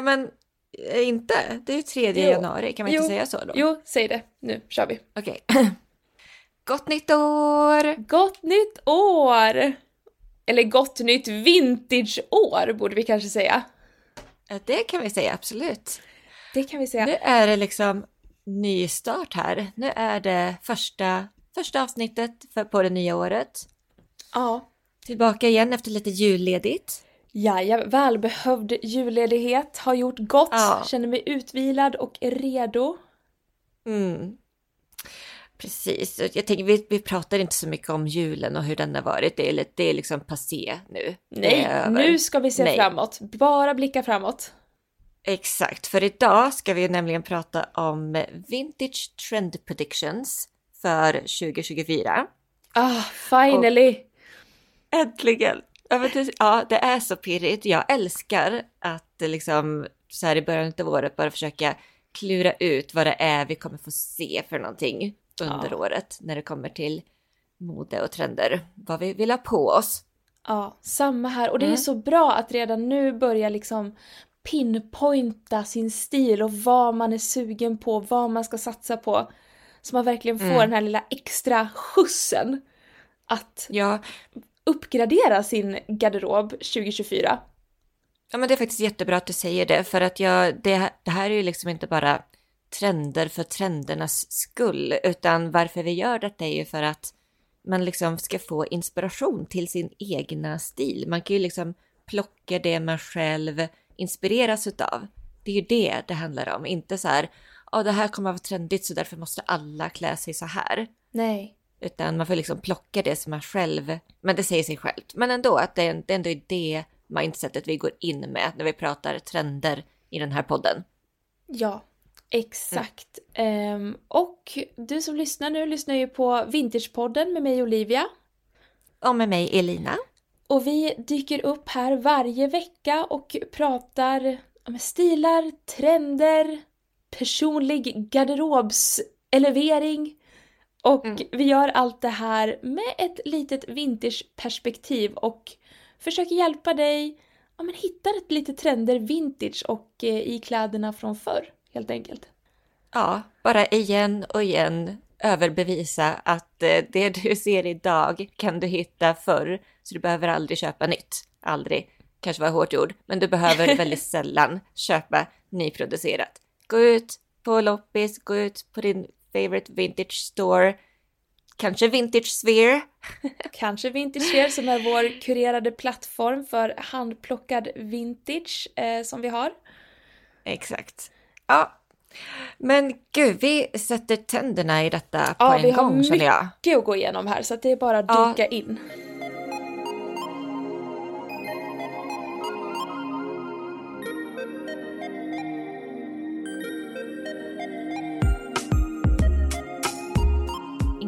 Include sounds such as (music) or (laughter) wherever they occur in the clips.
Ja men eh, inte, det är ju 3 Jo. januari, kan man Jo. inte säga så då? Jo, säg det. Nu kör vi. Okej. (laughs) Gott nytt år! Gott nytt år! Eller gott nytt vintageår borde vi kanske säga. Ja, det kan vi säga absolut. Det kan vi säga. Nu är det liksom ny start här. Nu är det första, första avsnittet för, på det nya året. Ja. Tillbaka igen efter lite julledigt. Ja, jag välbehövd julledighet, har gjort gott, Ja. känner mig utvilad och redo. Mm. Precis, Och jag tänker vi, vi pratar inte så mycket om julen och hur den har varit. Det är, det är liksom passé nu. Nej, nu ska vi se Nej. framåt. Bara blicka framåt. Exakt, för idag ska vi nämligen prata om Vintage Trend Predictions för 2024. Ah, finally! Äntligen! Ja, det, är så pirrigt. Jag älskar att liksom så här i början av året bara försöka klura ut vad det är vi kommer få se för någonting under Ja. året när det kommer till mode och trender. Vad vi vill ha på oss. Ja, samma här. Och det är Mm. så bra att redan nu börja liksom pinpointa sin stil och vad man är sugen på, vad man ska satsa på. Så man verkligen får Mm. den här lilla extra skjutsen att Ja, uppgradera sin garderob 2024. ja, men det är faktiskt jättebra att du säger det för att jag, det, det här är ju liksom inte bara trender för trendernas skull utan varför vi gör detta är ju för att man liksom ska få inspiration till sin egna stil. Man kan ju liksom plocka det man själv inspireras utav. Det är ju det det handlar om, inte så här, ja det här kommer att vara trendigt så därför måste alla klä sig så här. Nej. Utan man får liksom plocka det som man själv, men det säger sig självt. Men ändå, att det, är- det ändå är det mindsetet vi går in med när vi pratar trender i den här podden. Ja, exakt. Ehm, och du som lyssnar nu lyssnar ju på Vintagepodden med mig Olivia. Och med mig Elina. Och vi dyker upp här varje vecka och pratar om stilar, trender, personlig garderobselevering. Och Mm. vi gör allt det här med ett litet vintageperspektiv och försöker hjälpa dig ja, men hitta ett lite trender vintage och eh, i kläderna från förr, helt enkelt. Ja, bara igen och igen överbevisa att eh, det du (laughs) ser idag kan du hitta förr, så du behöver aldrig köpa nytt. Aldrig, kanske var hårt ord, men du behöver (laughs) väldigt sällan köpa nyproducerat. Gå ut på loppis, gå ut på din favorite vintage store, kanske Vintage Sphere. (laughs) Kanske Vintage Wear som är vår kurerade plattform för handplockad vintage eh, som vi har. Exakt. Ja, men gud, vi sätter tänderna i detta på Ja, en vi har gång känner jag. mycket att gå igenom här så det är bara att Ja. dyka in.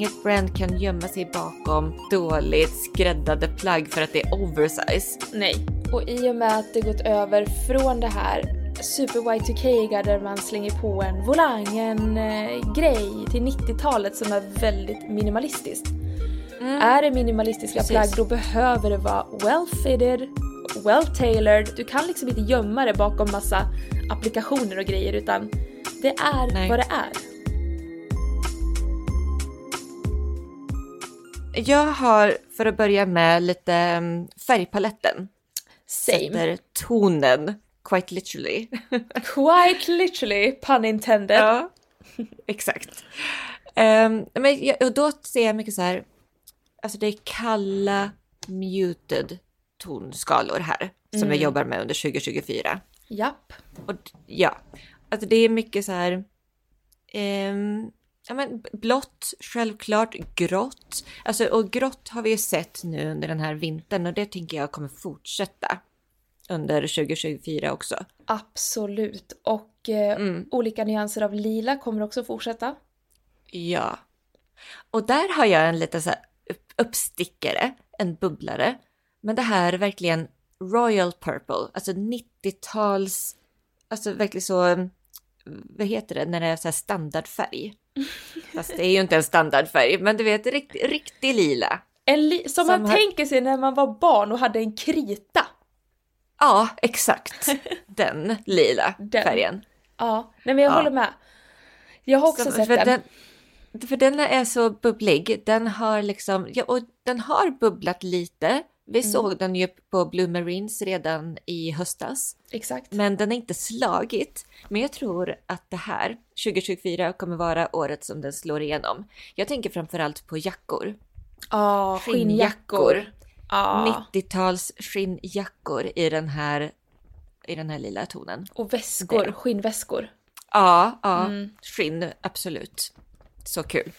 Inget brand kan gömma sig bakom dåligt skräddade plagg för att det är oversize. Nej. Och i och med att det gått över från det här super Y2K där man slänger på en volang, en eh, grej till 90-talet som är väldigt minimalistiskt. Är det minimalistiska Precis. plagg då behöver det vara well fitted, well tailored. Du kan liksom inte gömma det bakom massa applikationer och grejer utan det är Nej. vad det är. Jag har, för att börja med, lite mm, färgpaletten. Same. Sätter tonen, quite literally. (laughs) Quite literally, pun intended. ja, exakt. Ehm, men jag, och då ser jag mycket så här, alltså det är kalla, muted tonskalor här som jag jobbar med under 2024. Japp. Och ja, alltså det är mycket så här, ehm, ja men blått, självklart, grått. Alltså och grått har vi ju sett nu under den här vintern och det tänker jag kommer fortsätta under 2024 också. Absolut. Och eh, Mm. olika nyanser av lila kommer också fortsätta. Ja. Och där har jag en liten så här upp- uppstickare, en bubblare. Men det här är verkligen Royal Purple, alltså 90-tals, alltså verkligen så, vad heter det, när det är så här standardfärg. Fast det är ju inte en standardfärg, men du vet, rikt, riktig lila. Li- som, Som man har- tänker sig när man var barn och hade en krita. Ja, exakt. (laughs) Den lila Den. färgen. Ja, nej men jag Ja. håller med. Jag har också Så- sett för den. den. För den är så bubblig. Den har liksom, ja, och den har bubblat lite. Vi Mm. såg den ju på Blue Marines redan i höstas. Exakt. Men den är inte slagit. Men jag tror att det här, 2024, kommer vara året som den slår igenom. Jag tänker framförallt på jackor. Ja, skinnjackor. Ja, 90-tals skinnjackor i den här, i den här lila tonen. och väskor, Det. skinnväskor. Ja, ja, Mm. skinn, absolut. Så kul.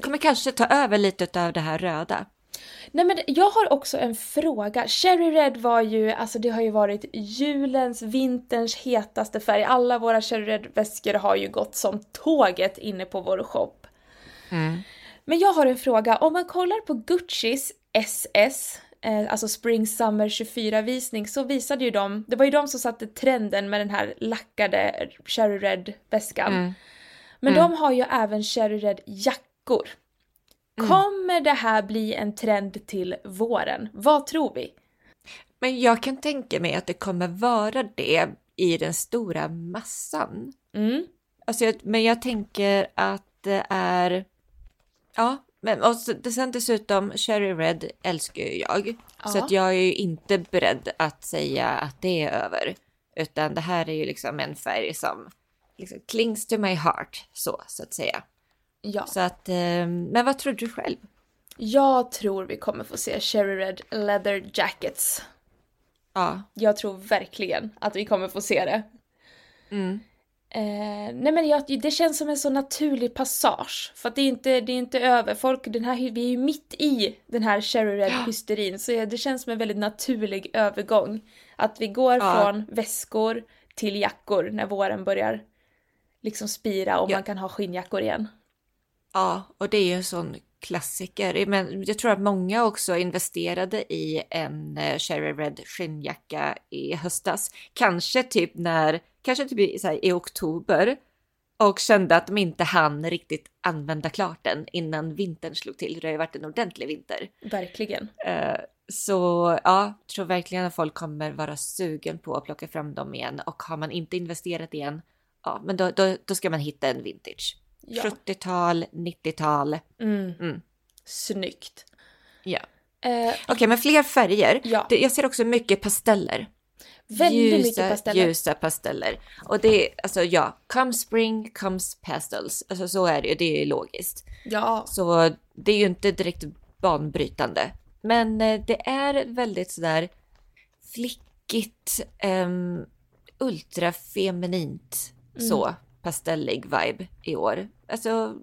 Kommer kanske ta över lite av det här röda. Nej men jag har också en fråga. Cherry Red var ju, alltså det har ju varit julens, vinterns hetaste färg. Alla våra Cherry Red-väskor har ju gått som tåget inne på vår shop. Men jag har en fråga. Om man kollar på Guccis SS, eh, alltså Spring Summer 24-visning, så visade ju de, det var ju de som satte trenden med den här lackade Cherry Red-väskan. Mm. Men de har ju även Cherry Red-jackor. Kommer det här bli en trend till våren? Vad tror vi? Men jag kan tänka mig att det kommer vara det i den stora massan. Mm. Alltså, jag, men jag tänker att det är... Ja, men och så, sen dessutom Cherry Red älskar ju jag. Så Ja. att jag är ju inte beredd att säga att det är över. Utan det här är ju liksom en färg som liksom clings to my heart, så, så att säga. Ja. Så att, eh, men vad tror du själv? Jag tror vi kommer få se Cherry Red Leather Jackets. Ja, Jag tror verkligen att vi kommer få se det. mm. Eh, nej men jag, det känns som en så naturlig passage. För att det är inte, det är inte över. Folk, den här, vi är ju mitt i den här Cherry Red hysterin. Så det känns som en väldigt naturlig övergång. Att vi går Ja. från väskor till jackor när våren börjar liksom spira och Ja. man kan ha skinnjackor igen. Ja, och det är ju en sån klassiker. Men jag tror att många också investerade i en eh, Cherry Red skinnjacka i höstas. Kanske typ när, kanske typ i, i oktober. Och kände att de inte hann riktigt använda klart den innan vintern slog till. Det har ju varit en ordentlig vinter. Verkligen. Eh, Så ja, tror verkligen att folk kommer vara sugen på att plocka fram dem igen. Och har man inte investerat igen, ja, men då, då, då ska man hitta en vintage. Ja. 70-tal, 90-tal. Mm. Mm. Snyggt. Ja. Eh, Okej, men fler färger. Ja. Jag ser också mycket pasteller. väldigt ljusa, mycket pasteller. Ljusa pasteller. Och det är alltså ja, come spring comes pastels. Alltså så är det ju, det är logiskt. Ja. Så det är ju inte direkt banbrytande. Men eh, det är väldigt sådär flickigt, um, ultrafeminint så pastellig vibe i år. Alltså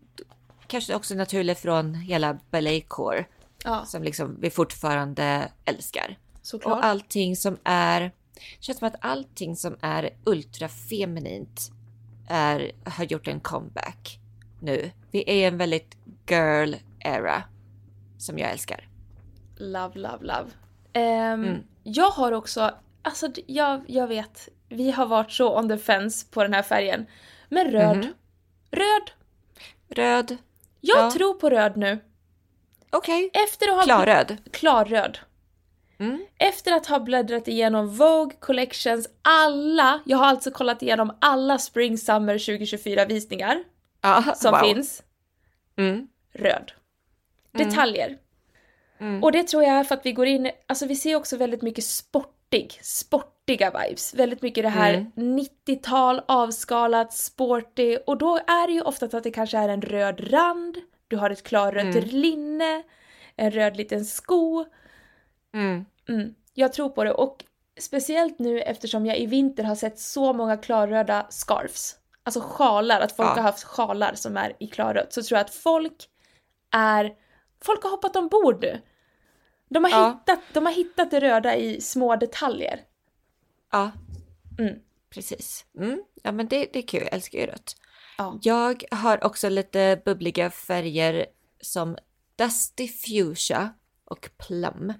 kanske också naturligt från hela balletcore ja, som liksom vi fortfarande älskar. såklart. Och allting som är, det känns som att allting som är ultrafeminint är, har gjort en comeback nu. Vi är i en väldigt girl era som jag älskar. Love, love, love. Ehm, Mm. Jag har också, alltså jag, jag vet, vi har varit så on the fence på den här färgen. Men röd. Mhm. Röd! Röd, Jag Ja. tror på röd nu. okej. Efter att ha... Klarröd. Klarröd. Mm. Efter att ha bläddrat igenom Vogue Collections alla, jag har alltså kollat igenom alla Spring Summer 2024 visningar Ja, som wow. finns. Mm. Röd. Detaljer. Mm. Och det tror jag är för att vi går in, alltså vi ser också väldigt mycket sportig, sportiga vibes. Väldigt mycket det här Mm. 90-tal, avskalat, sporty. Och då är det ju ofta att det kanske är en röd rand, du har ett klarrött Mm. linne, en röd liten sko. Mm. Mm, jag tror på det och speciellt nu eftersom jag i vinter har sett så många klarröda scarfs. Alltså sjalar, att folk Ja. har haft sjalar som är i klarrött. Så tror jag att folk är... Folk har hoppat ombord nu. De har, Ja. hittat, de har hittat det röda i små detaljer. Ja, Mm. precis. Mm. Ja, men det, det är kul. Jag älskar ju rött. Ja. Jag har också lite bubbliga färger som Dusty Fuchsia och Plum.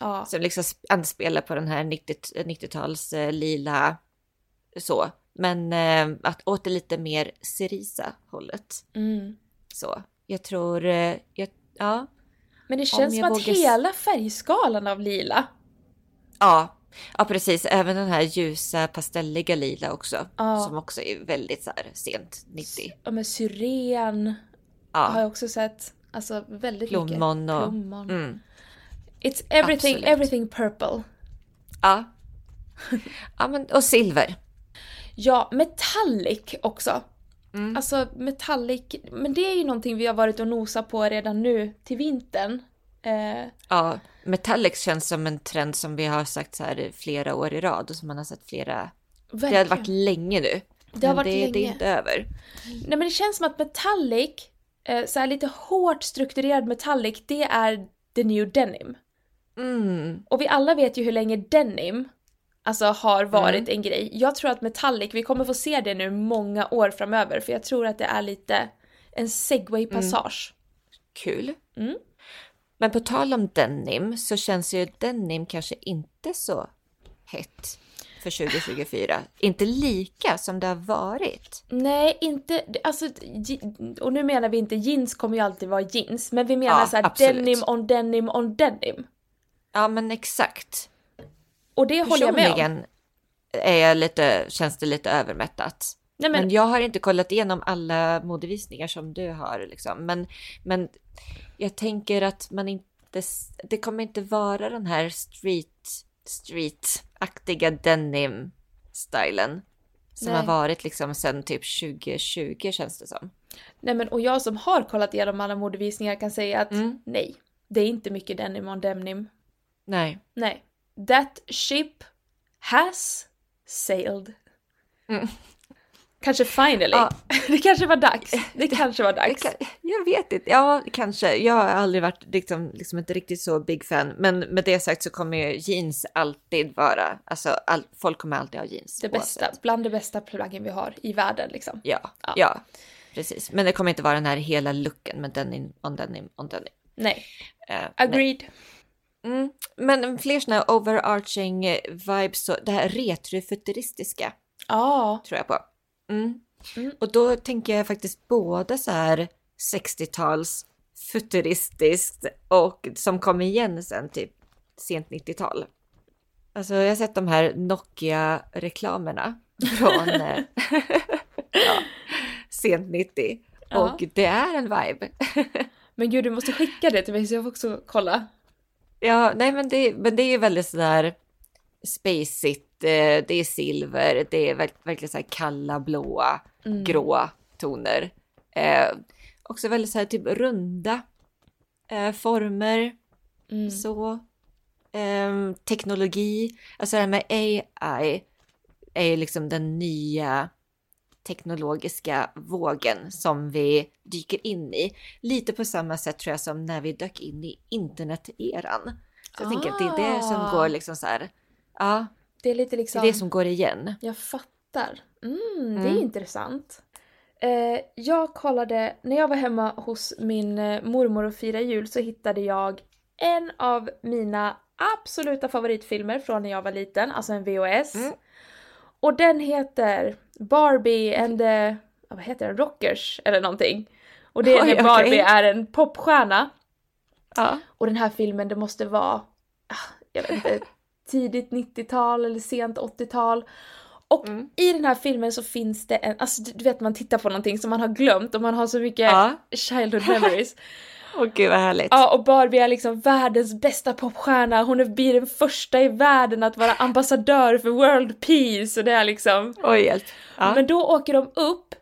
Ja. Som liksom sp- anspelar på den här 90 90-tals eh, lila så. Men eh, att åt det lite mer cerisa hållet. Mm. Så jag tror, eh, jag, ja, Men det känns som att vågar hela färgskalan av lila. ja. Ja, precis. Även den här ljusa pastelliga lila också. Ja. Som också är väldigt så här sent 90. Ja men syren har Ja, jag också sett. Alltså väldigt mycket. plommon och... Plommon. Mm. It's everything, Absolut. everything purple. Ja. ja, men och silver. Ja, metallic också. Mm. Alltså metallic, men det är ju någonting vi har varit och nosat på redan nu till vintern. Eh, Ja, metallics känns som en trend som vi har sagt så här flera år i rad och som man har sett flera... Det har verkligen. varit länge nu. Det har men varit det, det är länge. inte över. Nej men det känns som att metallic, eh, så här lite hårt strukturerad metallic, det är the new denim. Mm. Och vi alla vet ju hur länge denim alltså har varit Mm. en grej. Jag tror att metallic, vi kommer få se det nu många år framöver för jag tror att det är lite en segway-passage. Kul. Mm. Men på tal om denim så känns ju denim kanske inte så hett för 2024. Inte lika som det har varit. Nej, inte, alltså, och nu menar vi inte jeans kommer ju alltid vara jeans, men vi menar Ja, så här absolut. denim on denim on denim. Ja, men exakt. Och det håller jag med om. Är jag lite, känns det lite övermättat. Nej, Men, men, jag har inte kollat igenom alla modevisningar som du har. Liksom. Men, men jag tänker att man inte... Det kommer inte vara den här street, street-aktiga denim-stilen. Som Nej. har varit liksom sedan typ 2020 känns det som. nej men och jag som har kollat igenom alla modevisningar kan säga att Mm. nej, det är inte mycket denim on denim. Nej. Nej. That ship has sailed. Mm. Kanske finally. Ja. (laughs) Det kanske var dags. Det kanske var dags. jag vet inte, ja kanske. Jag har aldrig varit liksom, liksom inte riktigt så big fan. Men med det sagt så kommer jeans alltid vara, alltså all, folk kommer alltid ha jeans. Det bästa, oavsett. bland det bästa plaggen vi har i världen liksom. Ja, Ja. ja, precis. Men det kommer inte vara den här hela looken med denim on denim on denim. Nej, Eh, nej. agreed. Mm. Men fler sådana overarching eh, vibes, så det här retrofuturistiska Ja, tror jag på. Mm. Mm. Och då tänker jag faktiskt både så här 60-tals futuristiskt och som kom igen sen typ sent 90-tal. Alltså jag har sett de här Nokia-reklamerna (laughs) från eh, ja, sent 90 Ja. och det är en vibe. (laughs) men gud du måste skicka det till mig så jag får också kolla. Ja, nej men det, men det är ju väldigt sådär spacigt, eh, det är silver, det är verk- verkligen så här kalla blåa, Mm. gråa toner. Eh, också väldigt så här typ runda eh, former, Mm. så. Ehm, teknologi, alltså det här med AI är ju liksom den nya teknologiska vågen som vi dyker in i. Lite på samma sätt tror jag som när vi dök in i internet-eran. Så jag tänker att det är det som Ah. går liksom så här. Ja, Det är lite det liksom... är det som går igen. Jag fattar. Mm, det är Mm. intressant. Eh, jag kollade, när jag var hemma hos min eh, mormor och firade jul så hittade jag en av mina absoluta favoritfilmer från när jag var liten, alltså en VHS. Mm. Och den heter Barbie and the, vad heter den, Rockers eller någonting. Och det är (laughs) Oj, när. Barbie är en popstjärna. Ja. Och den här filmen, det måste vara, ah, jag vet inte, tidigt 90-tal eller sent 80-tal. Och Mm. i den här filmen så finns det en, alltså du vet man tittar på någonting som man har glömt och man har så mycket Ja. childhood (laughs) memories. Åh gud vad härligt. ja och Barbie är liksom världens bästa popstjärna, hon blir den första i världen att vara ambassadör för World Peace och det är liksom Oj hjälp. Ja. men då åker de upp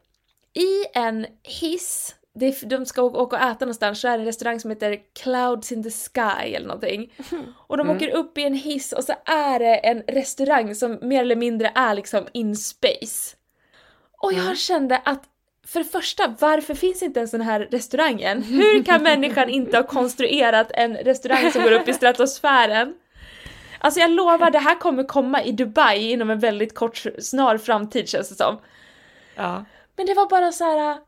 i en hiss. Det de ska åka och äta någonstans, så är det en restaurang som heter Clouds in the Sky eller någonting. (laughs) Och de Mm. åker upp i en hiss och så är det en restaurang som mer eller mindre är liksom in space. Och jag Mm. kände att för det första, varför finns inte en sån här restaurangen? Hur kan (laughs) människan inte ha konstruerat en restaurang som går upp i (laughs) stratosfären? Alltså jag lovar, det här kommer komma i Dubai inom en väldigt kort, snar framtid känns det som. ja. Men det var bara så här.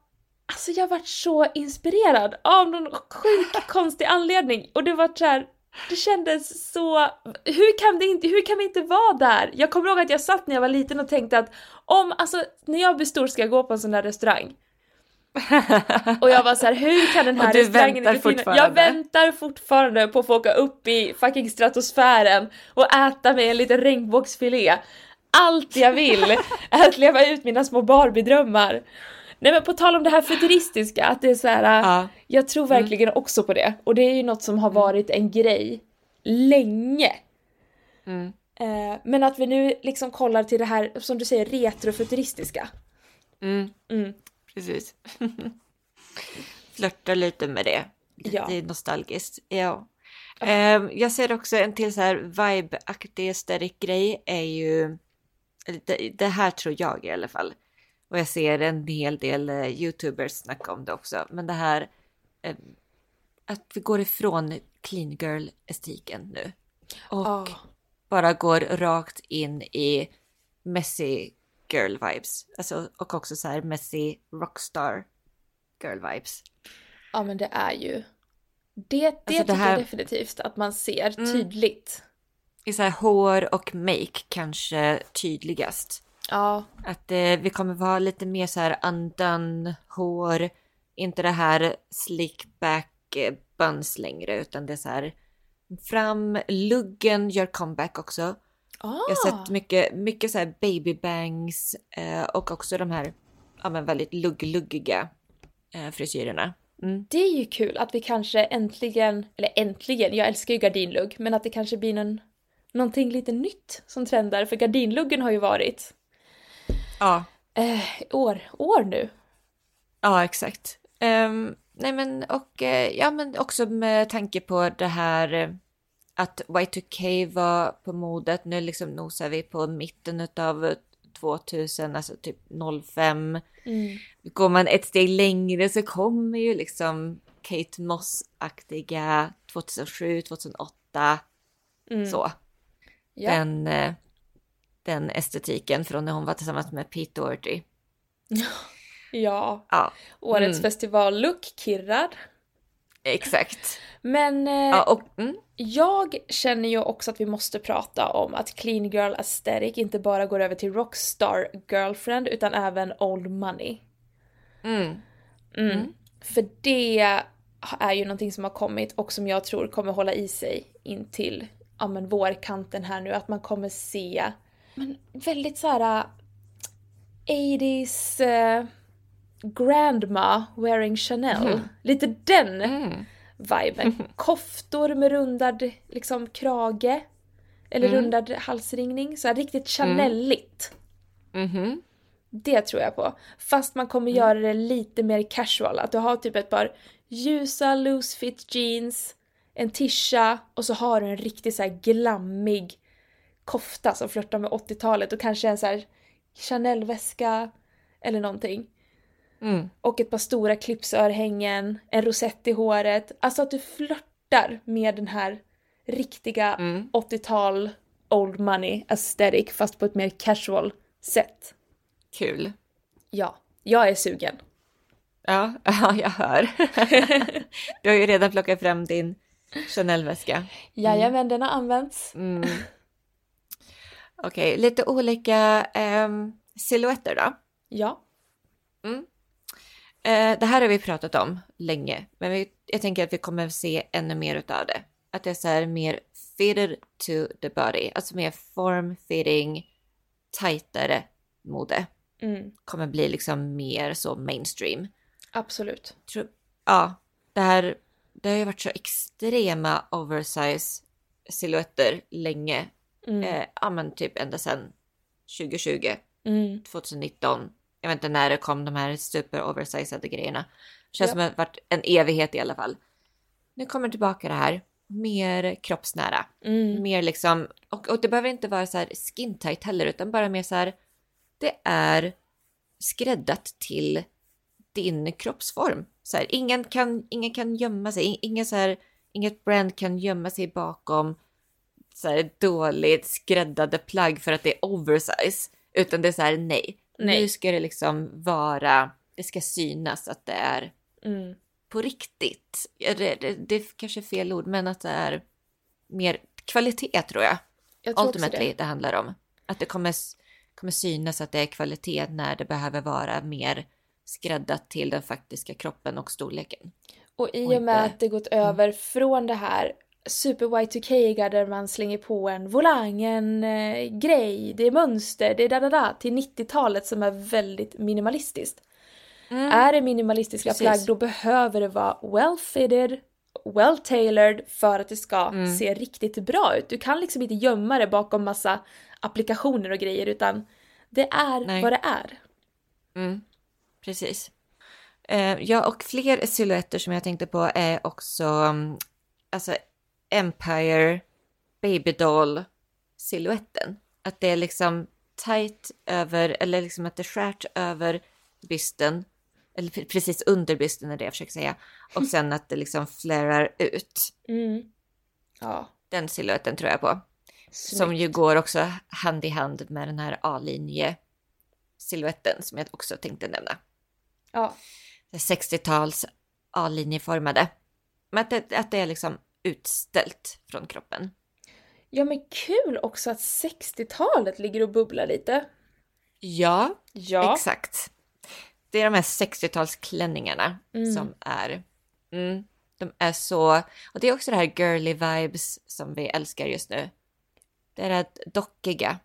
Alltså jag vart så inspirerad av någon sjuk (laughs) konstig anledning och det var så här. Det kändes så, hur kan, det inte, hur kan vi inte vara där? Jag kommer ihåg att jag satt när jag var liten och tänkte att om, alltså när jag blir stor ska jag gå på en sån där restaurang. (laughs) Och jag var så här, hur kan den här restaurangen väntar inte finnas? fortfarande. Jag väntar fortfarande på att få åka upp i fucking stratosfären och äta mig en liten regnbågsfilé. Allt jag vill (laughs) är att leva ut mina små Barbie-drömmar. Nej men på tal om det här futuristiska, att det är så här, Ja. jag tror verkligen också på det. Och det är ju något som har varit en grej länge. Mm. Eh, men att vi nu liksom kollar till det här, som du säger, retrofuturistiska. Mm. Mm. Precis. (laughs) Flörtar lite med det. Ja. Det är nostalgiskt. Ja. Ehm, jag ser också en till så här vibe-aktig grej är ju, det här tror jag i alla fall. Och jag ser en hel del eh, YouTubers snacka om det också. Men det här eh, att vi går ifrån clean girl-estetiken nu. Och Ja. bara går rakt in i messy girl vibes. Alltså, och också så här messy rockstar girl vibes. Ja men det är ju... Det, det Alltså, det tycker här- jag definitivt att man ser Mm. tydligt. I så här hår och make kanske tydligast. Ja, Att eh, vi kommer vara lite mer så här undone hår. Inte det här slick back eh, buns längre utan det är så här fram. Luggen gör comeback också. ah, Jag har sett mycket, mycket så här baby bangs eh, och också de här ja, men väldigt lugg-luggiga eh, frisyrerna. Mm. det är ju kul att vi kanske äntligen, eller äntligen, jag älskar ju gardinlugg, men att det kanske blir någon, någonting lite nytt som trendar, för gardinluggen har ju varit Ja, eh, år, år nu. ja exakt. Ehm, nej men och eh, ja men också med tanke på det här eh, att Y2K var på modet. Nu liksom nosar vi på mitten av 2000, alltså typ 05. Mm. Går man ett steg längre så kommer ju liksom Kate Moss-aktiga 2007, 2008. Mm. Så. Ja. Den, eh, den estetiken från när hon var tillsammans med Pete Doherty. (laughs) ja, Ja, årets Mm. festivallook, kirrad. exakt. Men eh, Ja, och, mm, Jag känner ju också att vi måste prata om att clean girl aesthetic inte bara går över till rockstar girlfriend utan även old money. mm, Mm. För det är ju någonting som har kommit och som jag tror kommer hålla i sig in till ja, men vårkanten här nu. Att man kommer se men väldigt så här äh, 80s eh, grandma wearing Chanel. Mhm. Lite den mm. viben. Koftor med rundad liksom krage. Eller Mm. rundad halsringning. Så här riktigt Chanelligt. mhm. Det tror jag på. Fast man kommer Mm. göra det lite mer casual. Att du har typ ett par ljusa loose fit jeans, en tisha och så har du en riktigt så här glammig kofta som flörtar med 80-talet och kanske en så här Chanel-väska eller någonting. Mm. Och ett par stora clipsörhängen, en rosett i håret. Alltså att du flörtar med den här riktiga Mm. 80-tal old money aesthetic fast på ett mer casual sätt. Kul. Ja, jag är sugen. Ja, (laughs) ja, jag hör. (laughs) du har ju redan plockat fram din Chanel-väska. Jajamän, den har använts. Mm. Okej, lite olika um, silhuetter då. Ja. Eh, det här har vi pratat om länge, men vi, jag tänker att vi kommer se ännu mer utav det. Att det är så här mer fitted to the body, alltså mer form-fitting, tajtare mode. Mm, Kommer bli liksom mer så mainstream. absolut. Tror, ja, det här, det har ju varit så extrema oversize silhuetter länge. Mm, Eh, ja men typ ända sedan 2020, mm, 2019. Jag vet inte när det kom de här super oversizade grejerna. Känns Ja. som det varit en evighet i alla fall. Nu kommer tillbaka det här. Mer kroppsnära. mm, Mer liksom, och, och det behöver inte vara så här skin tight heller utan bara mer så här. Det är skräddat till din kroppsform. Så här, ingen, kan, ingen kan gömma sig, in- ingen så här, inget brand kan gömma sig bakom så här dåligt skräddade plagg för att det är oversize. Utan det är så här, nej. Nej. Nu ska det liksom vara, det ska synas att det är mm. på riktigt. Det, det, det är kanske fel ord, men att det är mer kvalitet tror jag. Jag tror Ultimately det. det. handlar om. Att det kommer, kommer synas att det är kvalitet när det behöver vara mer skräddat till den faktiska kroppen och storleken. Och i Och och med inte- att det gått över från det här super Y2K där man slänger på en volang, en eh, grej, det är mönster, det är da da da till 90-talet som är väldigt minimalistiskt. Är det minimalistiska Precis. plagg då behöver det vara well fitted, well tailored för att det ska Mm. se riktigt bra ut. Du kan liksom inte gömma det bakom massa applikationer och grejer utan det är Nej. vad det är. Mm, precis. Eh, ja, och fler silhuetter som jag tänkte på är också mm, alltså Empire Babydoll silhuetten. Att det är liksom tight över, eller liksom att det är skärt över bysten, eller pre- precis under bysten är det jag försöker säga. Och (laughs) sen att det liksom flärar ut. Mm. Ja, Den silhuetten tror jag på. Som snyggt. ju går också hand i hand med den här A-linje silhuetten som jag också tänkte nämna. Ja. Det 60-tals A-linjeformade. Men att det, att det är liksom utställt från kroppen. ja, men kul också att 60-talet ligger och bubblar lite. Ja, Ja. exakt. Det är de här 60-talsklänningarna Mm. som är... Mm, de är så... Och det är också det här girly vibes som vi älskar just nu. Det är det dockiga.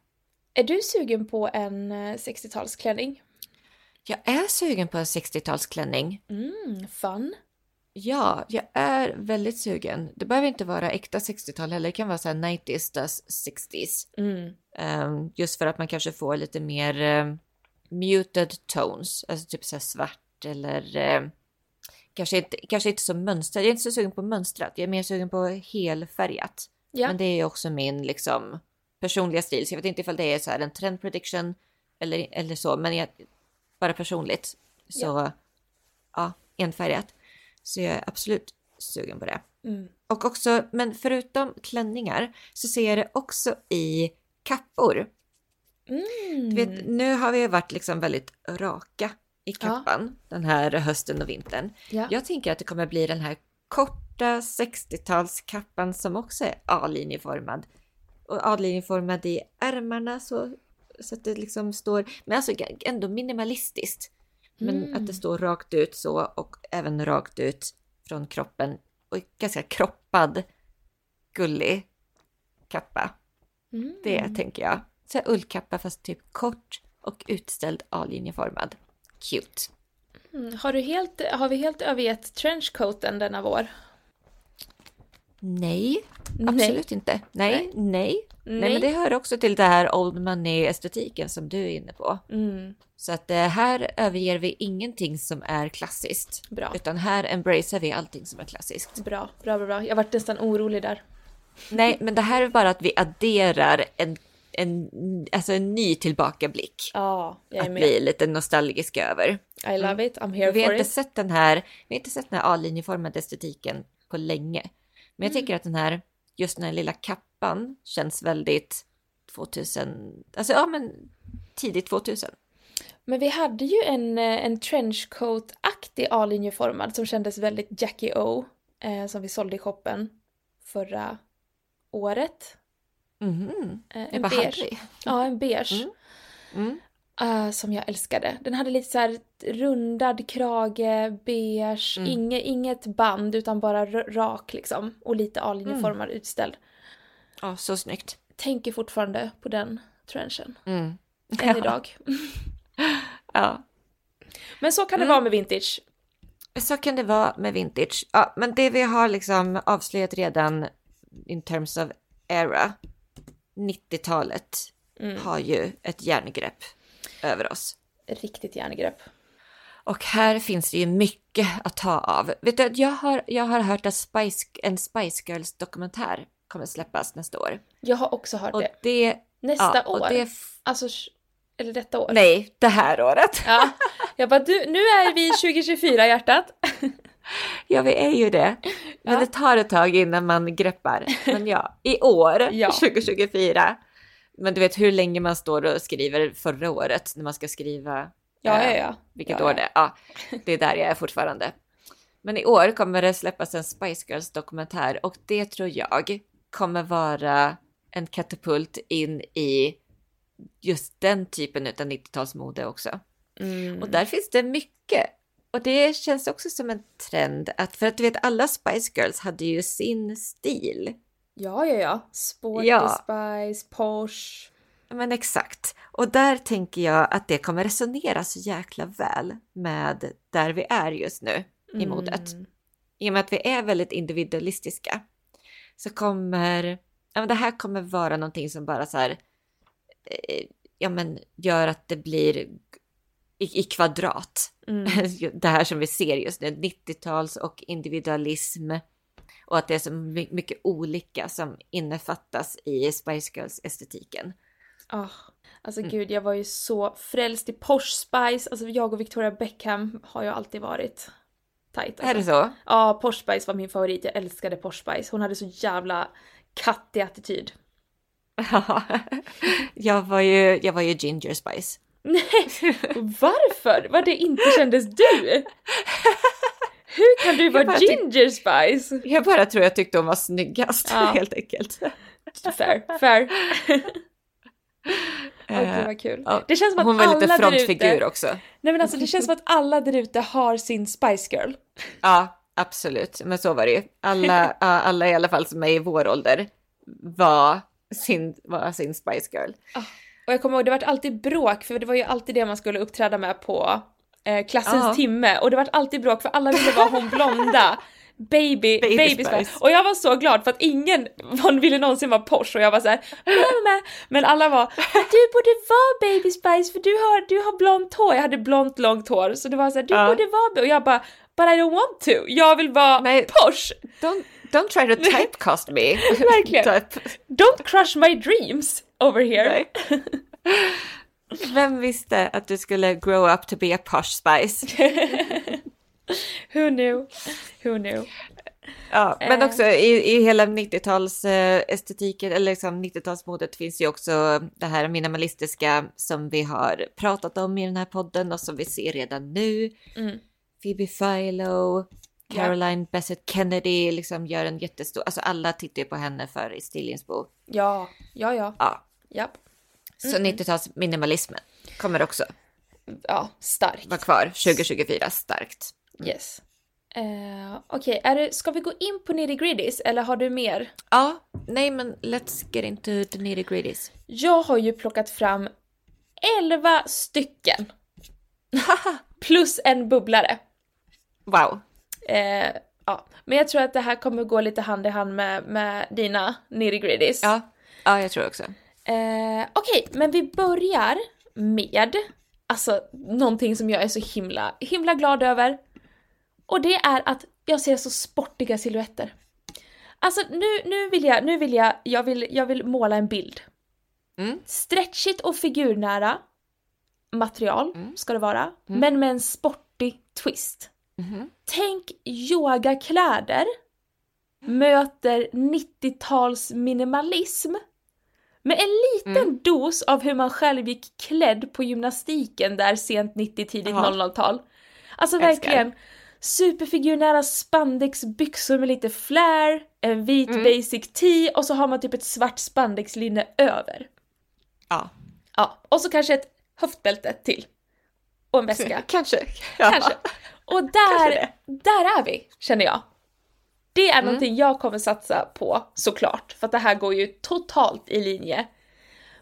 Är du sugen på en eh, 60-talsklänning? Jag är sugen på en 60-talsklänning. Mm, fun. Ja, jag är väldigt sugen. Det behöver inte vara äkta 60-tal heller. Det kan vara så här 90s, das 60s. Mm. Ehm, just för att man kanske får lite mer eh, muted tones. Alltså typ så här svart eller eh, kanske, inte, kanske inte så mönstrat. Jag är inte så sugen på mönstrat. Jag är mer sugen på helfärgat. Ja. Men det är också min liksom personliga stil. Så jag vet inte ifall det är så här en trend prediction eller, eller så. Men jag, bara personligt så ja, enfärgat. Så jag är absolut sugen på det. Mm. Och också, men förutom klänningar så ser jag det också i kappor. Mm. Du vet, nu har vi varit liksom väldigt raka i kappan den här hösten och vintern. Ja. Jag tänker att det kommer bli den här korta 60-talskappan som också är A-linjeformad. Och A-linjeformad i ärmarna så, så att det liksom står, men alltså ändå minimalistiskt. Men Mm. att det står rakt ut så och även rakt ut från kroppen och ganska kroppad, gullig kappa. Mm. Det tänker jag. Så här ullkappa fast typ kort och utställd A-linjeformad. Cute. Mm. Har, du helt, har vi helt övergett trenchcoaten denna vår? Nej, Nej. absolut inte. Nej, nej, nej. Nej. men det hör också till det här old money-estetiken som du är inne på. Mm. Så att eh, här överger vi ingenting som är klassiskt. Bra. Utan här embracear vi allting som är klassiskt. Bra, bra, bra, bra. Jag vart nästan orolig där. Nej, men det här är bara att vi adderar en, en, alltså en ny tillbakablick. Ja, jag är Att med. bli lite nostalgiska över. I love it, I'm here Vi har for inte it. sett den här, vi har inte sett den här A-linjeformade estetiken på länge. Men jag tycker att den här, just den här lilla kappan känns väldigt 2000, alltså ja men tidigt 2000. Men vi hade ju en, eh, en trenchcoat-aktig A-linjeformad som kändes väldigt Jackie O. Eh, som vi sålde i shoppen förra året. Mhm. Eh, Jag en bara, hade beige. Ja, en beige. Mm. Eh, som jag älskade. Den hade lite så rundad krage, beige, Mm. inge, inget band utan bara rak liksom. Och lite A-linjeformad Mm. utställd. Ja, så snyggt. Tänker fortfarande på den trenchen. Mm. Än idag. (laughs) Ja, Men så kan det Mm. vara med vintage. så kan det vara med vintage. Ja, men det vi har liksom avslöjat redan in terms of era, 90-talet Mm. har ju ett järngrepp över oss. Riktigt järngrepp. Och här finns det ju mycket att ta av. Vet du, jag har, jag har hört att Spice, en Spice Girls dokumentär kommer släppas nästa år. Jag har också hört Och det. det... Nästa ja, och år. Det, Alltså, eller detta år. nej, det här året. Ja. Jag bara, du, nu är vi 2024 hjärtat. (laughs) Ja, vi är ju det. Men Ja. det tar ett tag innan man greppar. Men ja, i år, (laughs) Ja. 2024. Men du vet hur länge man står och skriver förra året när man ska skriva Ja, eh, ja, ja. vilket Ja, år ja. det är. Ja, det är där jag är fortfarande. Men i år kommer det släppas en Spice Girls dokumentär och det tror jag kommer vara en katapult in i just den typen av 90-talsmode också. Mm. Och där finns det mycket. Och det känns också som en trend att, för att du vet alla Spice Girls hade ju sin stil. Ja, ja, ja. Sporty Ja. Spice, Porsche. Men exakt. Och där tänker jag att det kommer resonera så jäkla väl med där vi är just nu i modet. Mm. I och med att vi är väldigt individualistiska så kommer ja, men det här kommer vara någonting som bara så här eh, ja, men gör att det blir i, i kvadrat. Mm. (laughs) Det här som vi ser just nu, 90-tals och individualism och att det är så my- mycket olika som innefattas i Spice Girls-estetiken. Ah, alltså Mm. gud, jag var ju så frälst i Porsche Spice. Alltså jag och Victoria Beckham har ju alltid varit tajt. Alltså. Är det så? Ja, Porsche Spice var min favorit. Jag älskade Porsche Spice. Hon hade så jävla kattig attityd. Ja, (laughs) jag var ju, jag var ju Ginger Spice. (laughs) Varför? Vad det inte kändes du? (laughs) Hur kan du vara Ginger Spice? Jag bara tror jag tyckte hon var snyggast Ja. (laughs) helt enkelt. Fair, fair. (laughs) Eh, gud vad kul. ja, Det känns som att Hon var alla lite frontfigur ute... också. Nej men alltså det känns som att alla där ute har sin Spice Girl. (laughs) Ja, absolut. Men så var det ju. Alla, alla i alla fall som är i vår ålder var sin, var sin Spice Girl. Och jag kommer ihåg, det var alltid bråk för det var ju alltid det man skulle uppträda med på eh, klassens Ja. timme. Och det var alltid bråk för alla ville vara hon blonda. (laughs) Baby, Baby baby, Spice. Spice. Och jag var så glad för att ingen ville någonsin vara Porsche och jag var såhär. Men alla var du borde vara Baby Spice för du har, du har blont hår. Jag hade blont långt hår så det var såhär du Ja. borde vara och jag bara but I don't want to. Jag vill vara Nej. Porsche. Don't, don't try to typecast me. (laughs) Verkligen. Don't crush my dreams over here. (laughs) Vem visste att du skulle grow up to be a posh spice? (laughs) Who knew? Who knew? Ja, men Eh. också i, i hela 90-tals eh, eller liksom 90-talsmodet finns ju också det här minimalistiska som vi har pratat om i den här podden och som vi ser redan nu. Mm. Phoebe Philo, Caroline Bessett Kennedy liksom gör en jättestor, alltså alla tittar ju på henne för i Stillingsbo. Ja, ja, ja. Ja, Japp. Så 90-tals minimalismen kommer också Ja, stark. vara kvar 2024 starkt. Yes. Eh, Okej, det- ska vi gå in på nitty gritties eller har du mer? Ja, nej men let's get into the nitty gritties. Jag har ju plockat fram 11 stycken. (laughs) Plus en bubblare. Wow. Eh, ja, men jag tror att det här kommer gå lite hand i hand med, med dina nitty gritties. Ja, ja jag tror också. Eh, Okej, men vi börjar med alltså någonting som jag är så himla, himla glad över. Och det är att jag ser så sportiga silhuetter. Alltså nu, nu vill jag, nu vill jag, jag vill, jag vill måla en bild. Mm. Stretchigt och figurnära material Mm. ska det vara, men med en sportig twist. Mhm. Tänk yogakläder möter 90-tals minimalism med en liten Mm. dos av hur man själv gick klädd på gymnastiken där sent 90, tidigt Ja. 00-tal. Alltså Älskar. verkligen superfigurnära spandexbyxor med lite flare, en vit Mm. basic tee och så har man typ ett svart spandexlinne över. Ja, Ja, och så kanske ett höftbälte till. Och en väska. (laughs) kanske. Ja. Kanske. Och Kanske där, det. där är vi, känner jag. Det är Mm. någonting jag kommer satsa på, såklart. För att det här går ju totalt i linje.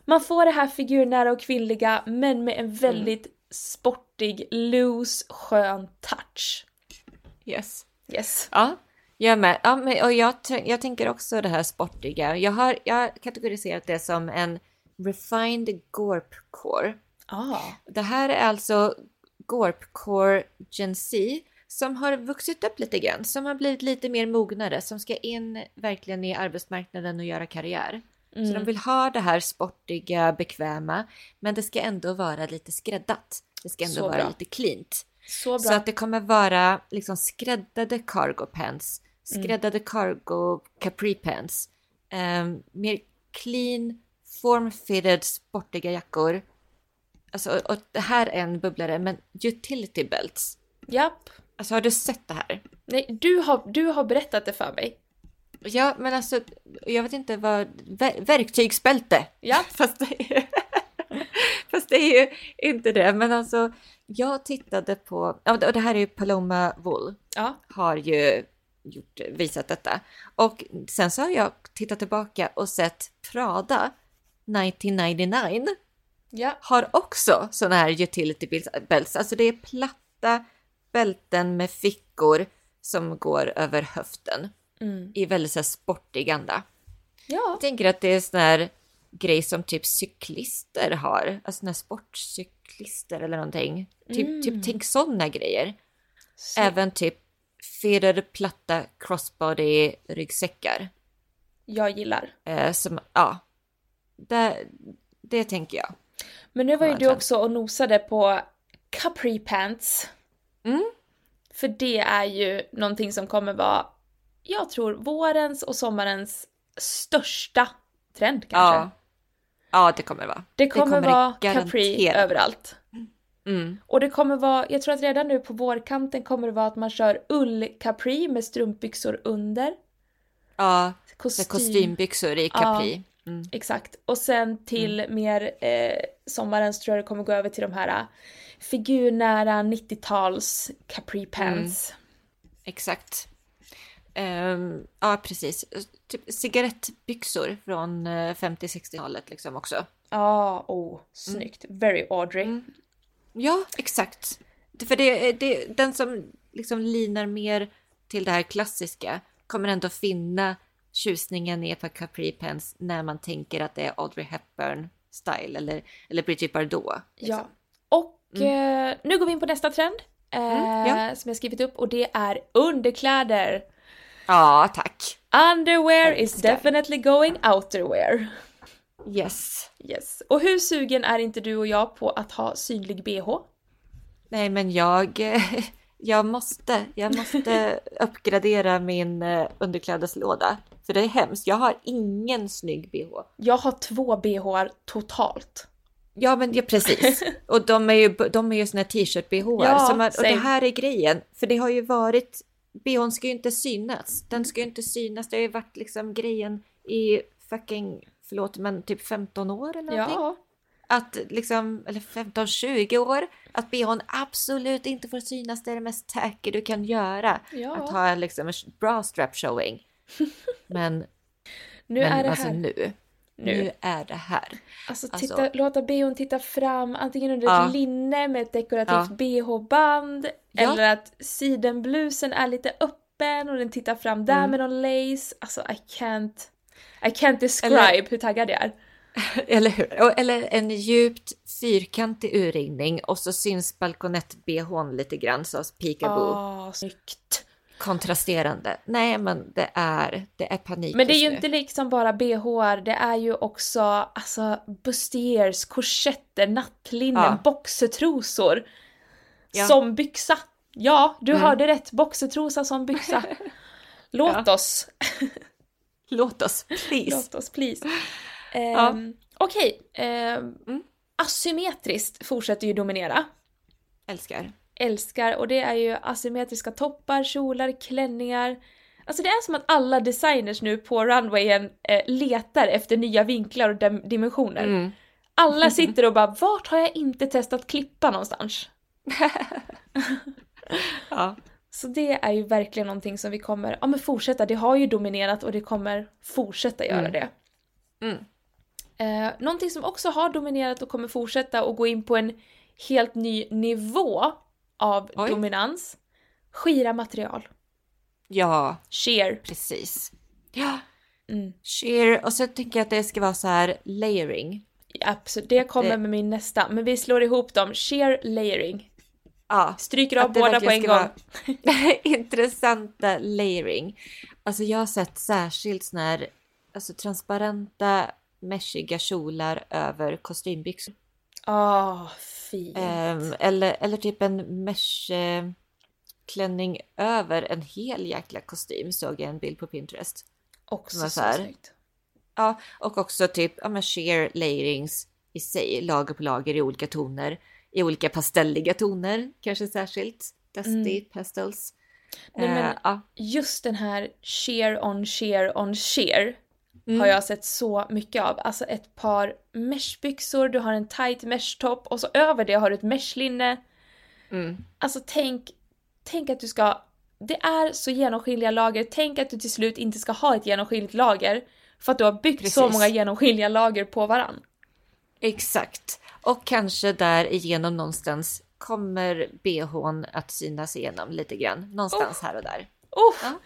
Man får det här figurnära och kvinnliga, men med en väldigt sportig, loose, skön touch. Yes. Yes. Ja, jag med. Ja, men, och jag, jag tänker också det här sportiga. Jag har, jag har kategoriserat det som en refined gorpcore. Ah. Det här är alltså gorpcore Gen Z som har vuxit upp lite grann, som har blivit lite mer mognare, som ska in verkligen i arbetsmarknaden och göra karriär. Så de vill ha det här sportiga, bekväma, men det ska ändå vara lite skräddat. Det ska ändå Så vara bra. lite cleant. Så bra. Så att det kommer vara liksom skräddade cargo pants, skräddade cargo capri pants, ehm, mer clean, form-fitted, sportiga jackor. Alltså, och, och det här är en bubblare, men utility belts. Japp. Alltså har du sett det här? Nej, du har, du har berättat det för mig. Ja, men alltså, jag vet inte vad, ver, verktygsbälte. Ja. (laughs) Fast det är, (laughs) Fast det är ju inte det. Men alltså, jag tittade på, och det här är ju Paloma Wool, Ja. har ju gjort, visat detta. Och sen så har jag tittat tillbaka och sett Prada 1999 Ja. har också sådana här utility belts. Alltså det är platta bälten med fickor som går över höften Mm. i väldigt så här sportig anda. Ja. Jag tänker att det är sån här grej som typ cyklister har, alltså här sportcyklister eller någonting. Typ, Mm. typ tänk sådana grejer. Snyggt. Även typ fitted platta crossbody ryggsäckar. Jag gillar. Eh, som, ja, det, det tänker jag. Men nu var ju du också och nosade på capri pants. Mm. För det är ju någonting som kommer vara, jag tror, vårens och sommarens största trend kanske. Ja. ja, det kommer det vara. Det kommer, kommer det vara capri överallt. Mm. Och det kommer vara, jag tror att redan nu på vårkanten kommer det vara att man kör ull-capri med strumpbyxor under. Ja, Kostym. med kostymbyxor i capri. Mm. Exakt. Och sen till mer eh, sommarens tror jag det kommer gå över till de här figurnära 90-tals capri pants. Exakt. Ehm, ja, precis. Typ cigarettbyxor från eh, 50-60-talet liksom också. Ja, oh, snyggt. Very Audrey. Mm. Ja, exakt. För det, det, den som liksom linar mer till det här klassiska kommer ändå finna tjusningen i ett par capri pants när man tänker att det är Audrey Hepburn style eller, eller Brigitte Bardot. Liksom. Ja. Och eh, nu går vi in på nästa trend. Eh, Mm, ja. Som jag skrivit upp och det är underkläder. ja, tack. Underwear is definitely going outerwear. Yes. Yes. Och hur sugen är inte du och jag på att ha synlig bh? Nej, men jag, eh, (laughs) jag måste, jag måste (laughs) uppgradera min eh, underklädeslåda. För det är hemskt. Jag har ingen snygg bh. Jag har två bhar totalt. Ja, men ja, precis. (laughs) Och de är ju, de är ju såna här t-shirt-bh. Ja, och det här är grejen. För det har ju varit, bhn ska ju inte synas. Den ska ju inte synas. Det har ju varit liksom grejen i fucking, förlåt, men typ 15 år eller någonting. Ja. Att liksom, eller 15-20 år, att bhn absolut inte får synas. Det är det mest tacky du kan göra. Ja. Att ha liksom en bra strap showing. (laughs) Men, Nu men är det alltså här. nu, Nu. nu är det här. Alltså, Alltså- titta, låta bhn titta fram, antingen under Ja. ett linne med ett dekorativt Ja. bh-band, Ja. eller att sidenblusen är lite öppen och den tittar fram där Mm. med någon lace. Alltså I can't, I can't describe Eller- hur taggad jag är. (laughs) Eller hur? Eller en djupt fyrkantig urringning och så syns balkonett-bhn lite grann så peekaboo. Ah, snyggt. Kontrasterande. Nej, men det är, det är panik Men det är ju nu. inte liksom bara bhar, det är ju också alltså bustiers, korsetter, nattlinnen, Ja. boxertrosor. Ja. Som byxa. Ja, du Mm. hörde rätt. Boxertrosa som byxa. (laughs) Låt oss. (laughs) Låt oss, please. Låt oss please. Ja. Ehm, Okej. ehm, Mm. Asymmetriskt fortsätter ju dominera. Älskar. Älskar och det är ju asymmetriska toppar, kjolar, klänningar. Alltså det är som att alla designers nu på runwayen eh, letar efter nya vinklar och dim- dimensioner. Mm. Alla sitter och bara vart har jag inte testat klippa någonstans? (laughs) Ja. Så det är ju verkligen någonting som vi kommer ja, men fortsätta. Det har ju dominerat och det kommer fortsätta göra Mm. det. Mm. Eh, någonting som också har dominerat och kommer fortsätta och gå in på en helt ny nivå av Oj. dominans. Skira material. ja, Sheer. precis. Ja, Mm. sheer. Och så tänker jag att det ska vara så här layering. Absolut, det kommer Det- med min nästa. Men vi slår ihop dem. Sheer layering. Ja, Stryker av båda på en gång. (laughs) (laughs) Intressanta layering. Alltså jag har sett särskilt såna här alltså transparenta meshiga kjolar över kostymbyxor. Ah, fint. Ehm, eller, eller typ en mesh eh, klänning över en hel jäkla kostym såg jag en bild på Pinterest. också så så här. snyggt. Ja, och också typ ja, men sheer layerings i sig, lager på lager i olika toner, i olika pastelliga toner, kanske särskilt. Dusty pastels. Mm. Nej, men- Eh, ja. Just den här sheer on sheer on sheer. Har jag sett så mycket av. Alltså ett par meshbyxor, du har en tight meshtopp och så över det har du ett meshlinne. Mm. Alltså tänk, tänk att du ska... Det är så genomskinliga lager, tänk att du till slut inte ska ha ett genomskinligt lager. För att du har byggt så Precis. många genomskinliga lager på varann. Exakt. Och kanske där igenom någonstans kommer bhn att synas igenom lite grann. Någonstans här och där. Oh, Ja.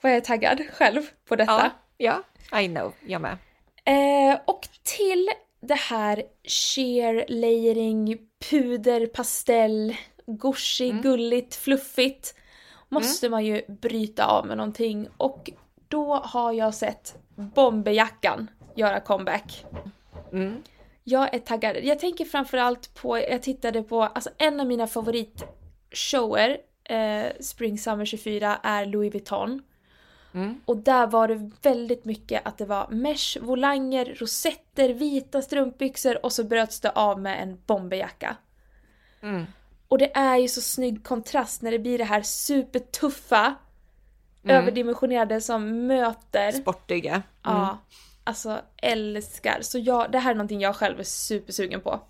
Vad jag är taggad själv på detta. Ja, ja, I know. Jag med. Eh, och till det här sheer layering, puder, pastell, gushy, Mm. gulligt, fluffigt måste man ju bryta av med någonting och då har jag sett bomberjackan göra comeback. Mm. Jag är taggad. Jag tänker framförallt på, jag tittade på, alltså en av mina favoritshower, eh, Spring Summer 24, är Louis Vuitton. Mm. Och där var det väldigt mycket att det var mesh, volanger, rosetter, vita strumpbyxor och så bröts det av med en bomberjacka. Mm. Och det är ju så snygg kontrast när det blir det här supertuffa, Mm. överdimensionerade som möter. Sportiga. Mm. Ja, alltså älskar. Så jag, det här är någonting jag själv är supersugen på.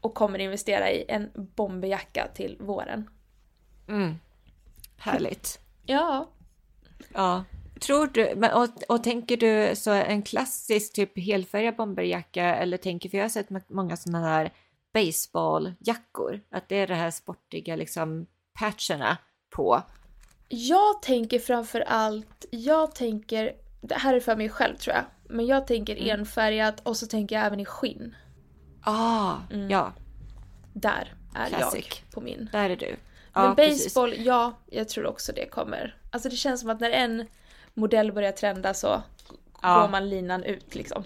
Och kommer investera i en bomberjacka till våren. Mm. Härligt. Ja. Ja. Tror du, men, och, och tänker du så en klassisk typ helfärgad bomberjacka eller tänker, för jag har sett många sådana här baseballjackor, att det är det här sportiga liksom patcherna på. Jag tänker framför allt, jag tänker, det här är för mig själv tror jag, men jag tänker Mm. enfärgat och så tänker jag även i skinn. Ah, ja, Där är Classic. jag på min. där är du. Men Ja, precis. baseball, ja, jag tror också det kommer. Alltså det känns som att när en modell börjar trenda så går man linan ut liksom.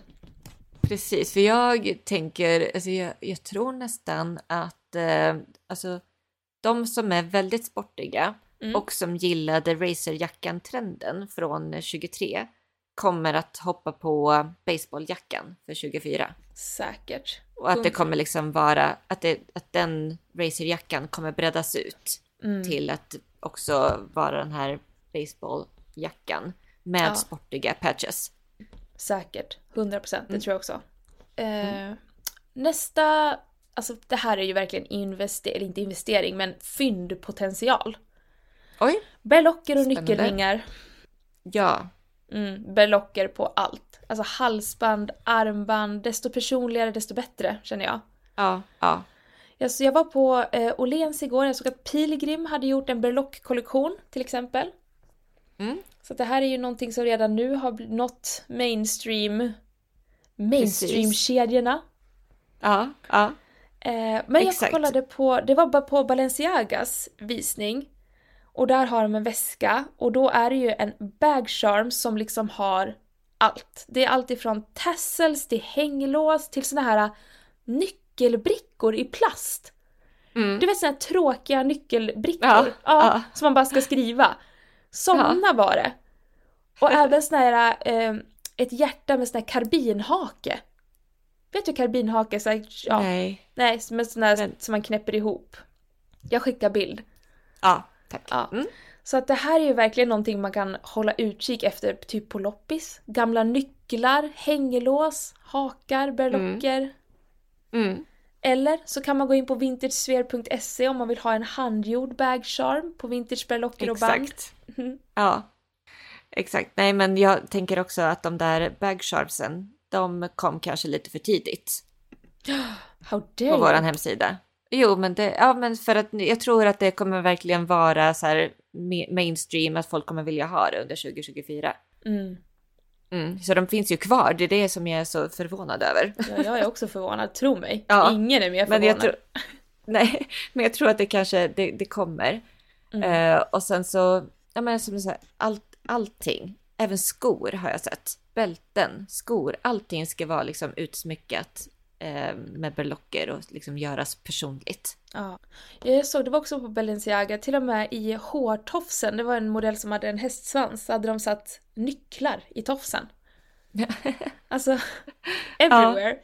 Precis, för jag tänker, alltså jag, jag tror nästan att eh, alltså, de som är väldigt sportiga Mm. och som gillade racerjackan-trenden från 23 kommer att hoppa på baseballjackan för 24. Säkert. Och att det kommer liksom vara, att, det, att den racerjackan kommer breddas ut Mm. till att också vara den här baseballjackan med Ja. sportiga patches. Säkert. 100 procent, det Mm. tror jag också. Eh, Nästa, alltså det här är ju verkligen investering, inte investering, men fyndpotential. Oj! Berlocker och Spännande. nyckelringar. Ja, Mm, berlocker på allt. Alltså halsband, armband, desto personligare desto bättre känner jag. ja, ja. Jag, jag var på eh, Åhléns igår, jag såg att Pilgrim hade gjort en berlock-kollektion till exempel. Mm. Så det här är ju någonting som redan nu har nått mainstream, mainstream-kedjorna. Ja, ja. Eh, men jag Exakt. kollade på, det var bara på Balenciagas visning. Och där har de en väska och då är det ju en bag charm som liksom har allt. Det är allt ifrån tassels till hänglås till såna här nyckelbrickor i plast. Mm. Du vet såna här tråkiga nyckelbrickor? Ja, ja. Som man bara ska skriva. Såna var det. Och även såna här, eh, ett hjärta med sån här karbinhake. Vet du karbinhake? Så här, ja, Nej. Nej, men sån där Men- som man knäpper ihop. Jag skickar bild. Ja, tack. Ja. Mm. Så att det här är ju verkligen någonting man kan hålla utkik efter, typ på loppis. Gamla nycklar, hängelås, hakar, berlocker. Mm. Eller så kan man gå in på vintageswear.se om man vill ha en handgjord bag charm på vintageberlocker och band. Exakt. Mhm. Ja, exakt. Nej, men jag tänker också att de där bagsharpsen, de kom kanske lite för tidigt (gasps) How på dare våran you? hemsida. Jo, men det, ja, men för att jag tror att det kommer verkligen vara så här ma- mainstream, att folk kommer vilja ha det under 2024. Mm. Mm. Så de finns ju kvar, det är det som jag är så förvånad över. Ja, jag är också förvånad, tro mig. (laughs) Ja, Ingen är mer Men förvånad. jag tror, (laughs) nej, men jag tror att det kanske, det, det kommer. Mm. Eh, och sen så, ja men som du säger, allt, allting, även skor har jag sett. Bälten, skor, allting ska vara liksom utsmyckat med berlocker och liksom göras personligt. Ja. Jag såg, det var också på Balenciaga, till och med i hårtofsen, det var en modell som hade en hästsvans, hade de satt nycklar i tofsen. (laughs) Alltså, everywhere.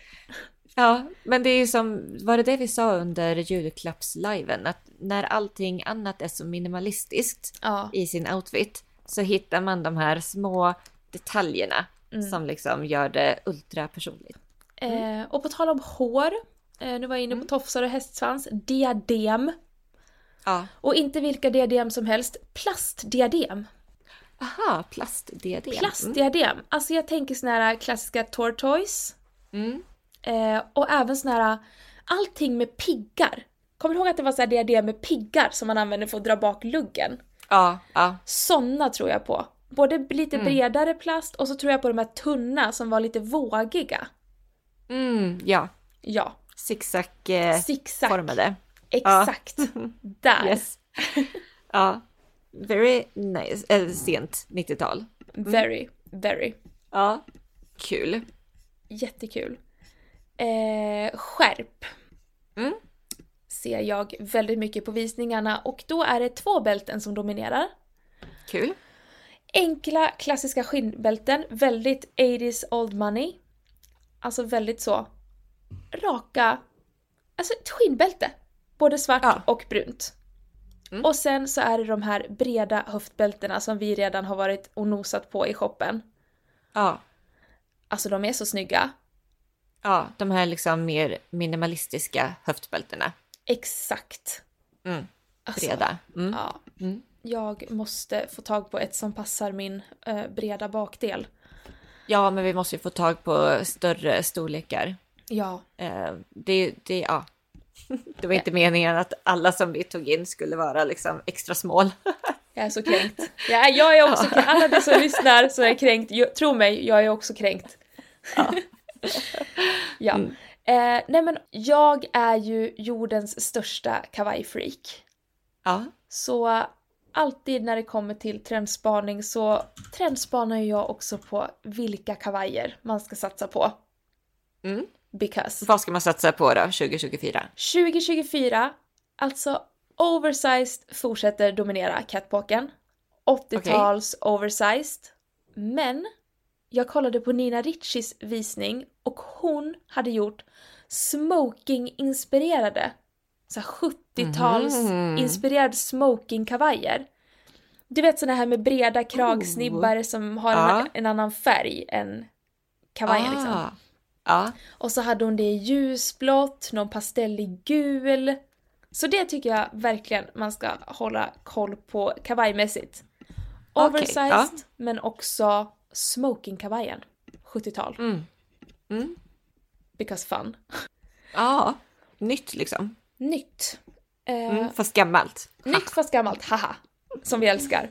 Ja, men det är ju som, var det det vi sa under julklappsliven? Att när allting annat är så minimalistiskt Ja. i sin outfit så hittar man de här små detaljerna som liksom gör det ultra personligt. Eh, och på tal om hår, eh, nu var jag inne på tofsar och hästsvans, diadem. Ja. Och inte vilka diadem som helst, plastdiadem. Aha, plastdiadem. Plastdiadem. Alltså jag tänker såna här klassiska tortoise. Mm. Eh, och även såna här, allting med piggar. Kommer du ihåg att det var så här diadem med piggar som man använde för att dra bak luggen? Ja, ja. Såna tror jag på. Både lite bredare plast och så tror jag på de här tunna som var lite vågiga. Mm, ja. Ja, Zigzag-formade. zigzag. Exakt. (laughs) Där. Yes. (laughs) ja. Very nice. Eller sent 90-tal. Very, very. Ja. Kul. Jättekul. Eh, skärp. Mm. Ser jag väldigt mycket på visningarna och då är det två bälten som dominerar. Kul. Enkla klassiska skinnbälten, väldigt 80s old money. Alltså väldigt så raka, alltså ett skinnbälte. Både svart Ja. och brunt. Mm. Och sen så är det de här breda höftbältena som vi redan har varit och nosat på i shoppen. Ja. Alltså de är så snygga. Ja, de här liksom mer minimalistiska höftbältena. Exakt. Mm. Alltså, Breda. Mm. Ja. Mm. Jag måste få tag på ett som passar min eh, breda bakdel. Ja, men vi måste ju få tag på större storlekar. Ja, Eh, det, det, ja. (laughs) det var inte meningen att alla som vi tog in skulle vara liksom extra small. jag är så kränkt. Ja, jag är också kränkt. Alla ni som lyssnar så är kränkt. Jag, tro mig, jag är också kränkt. Ja. (laughs) Eh, nej men jag är ju jordens största kavajfreak. Ja, Så alltid när det kommer till trendspaning så trendspanar jag också på vilka kavajer man ska satsa på. Mm. Because vad ska man satsa på då 2024? 2024, alltså oversized fortsätter dominera catwalken. 80-tals oversized. Men jag kollade på Nina Riccies visning och hon hade gjort smoking-inspirerade, så här 70-tals Mhm. inspirerade smoking-kavajer. Du vet såna här med breda kragsnibbar som har en, Ja. en annan färg än kavajen liksom. Ah. Och så hade hon det i ljusblått, någon pastellig gul. Så det tycker jag verkligen man ska hålla koll på kavajmässigt. Oversized, ja. men också smokingkavajen. 70-tal. Mm. Mm. Because fun. ja. nytt liksom. Nytt. Eh, Mm. Fast gammalt. Nytt fast gammalt, haha. Som vi älskar.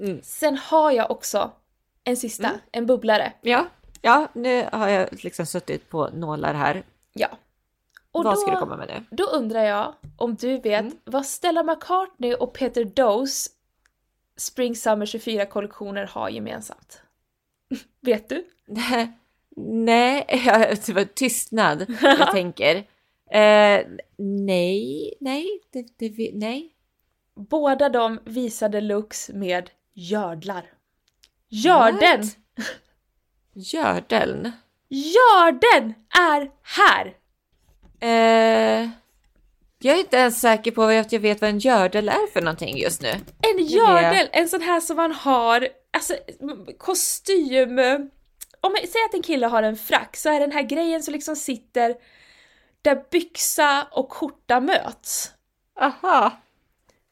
Mm. Sen har jag också en sista, en bubblare. Ja, ja, nu har jag liksom suttit på nålar här. Ja. Och vad då, ska du komma med nu? Då undrar jag om du vet Mm. vad Stella McCartney och Peter Dose Spring Summer 24-kollektioner har gemensamt? (laughs) vet du? (laughs) Nej, (laughs) det var tystnad. Jag tänker. Eh, nej, nej, det, det, nej. Båda de visade looks med gördlar. Görden! What? Gördeln. Görden är här! Eh, jag är inte ens säker på att jag vet vad en gördel är för någonting just nu. En gördel! En sån här som man har, alltså kostym... Om jag säger att en kille har en frack så är den här grejen som liksom sitter där byxa och skjorta möts. Aha,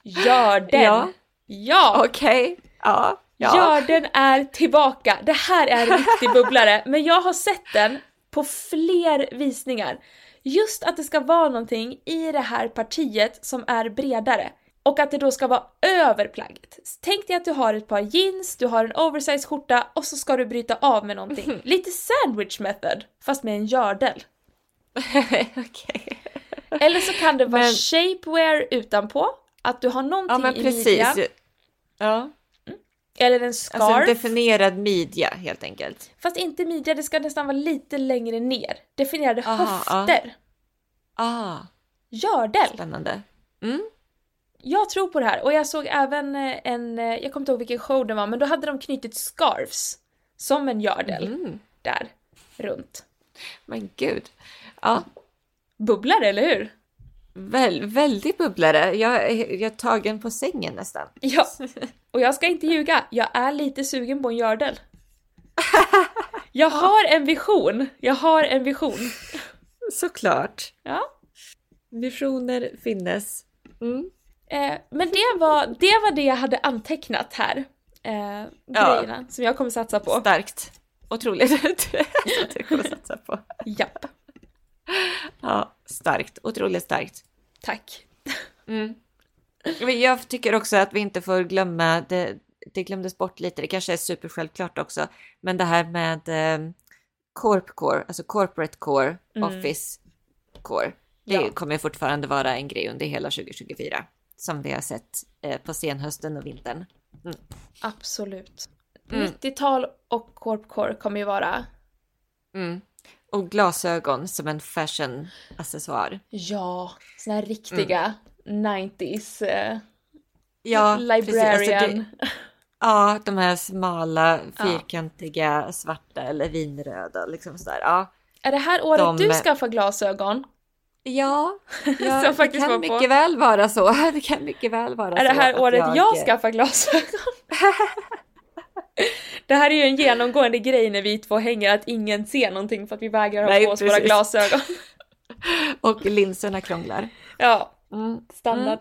Görden! Ja. ja. okej. Ja, ja. Görden är tillbaka! Det här är en riktig bubblare, (laughs) men jag har sett den på fler visningar. Just att det ska vara någonting i det här partiet som är bredare. Och att det då ska vara över plagget. Tänk dig att du har ett par jeans, du har en oversized skjorta och så ska du bryta av med någonting. (laughs) Lite sandwich method, fast med en gördel. (laughs) okej. Eller så kan det vara Men- shapewear utanpå, att du har någonting Ja, i midjan. Ja, Eller en scarf. alltså en definierad midja helt enkelt. Fast inte midja, det ska nästan vara lite längre ner. Definierade Aha, höfter. Ah, Gördel! spännande. Mm. Jag tror på det här. Och jag såg även eh, en, eh, jag kommer inte ihåg vilken show det var, men då hade de knutit scarves. Som en gördel. Mm. Där. Runt. Men gud. Ja, Bubblar eller hur? väl, väldigt bubblare. Jag, jag är tagen på sängen nästan. Ja. (laughs) Och jag ska inte ljuga, jag är lite sugen på en gördel. (laughs) Jag har en vision. Jag har en vision. Såklart. Ja. Visioner finnes. Mm. Eh, men det var, det var det jag hade antecknat här. Eh, Ja. grejerna som jag kommer satsa på. Starkt. Otroligt. (laughs) det kommer satsa på. Japp. Ja, starkt. Otroligt starkt. Tack. Mm. Jag tycker också att vi inte får glömma, det, det glömdes bort lite, det kanske är supersjälvklart också, men det här med eh, Corp Core, alltså Corporate Core, Mm. Office Core, det Ja. kommer fortfarande vara en grej under hela 2024, som vi har sett eh, på senhösten och vintern. Absolut. Mm. 90-tal och Corpcore kommer ju vara, Mm. Och glasögon som en fashion-accessoar. ja, såna här riktiga 90s eh, Ja, precis. librarian. Alltså det, ja, de här smala, Ja. fyrkantiga, svarta eller vinröda, liksom sådär. Ja, Är det här året De- du skaffar glasögon? Ja, (laughs) ja det kan var på. mycket väl vara så. (laughs) Det kan mycket väl vara Är det så här året jag, skaffar glasögon? (laughs) det här är ju en genomgående grej när vi två hänger, att ingen ser någonting för att vi vägrar ha på oss våra precis. glasögon. (laughs) Och linserna krånglar. Ja, Mm. standard.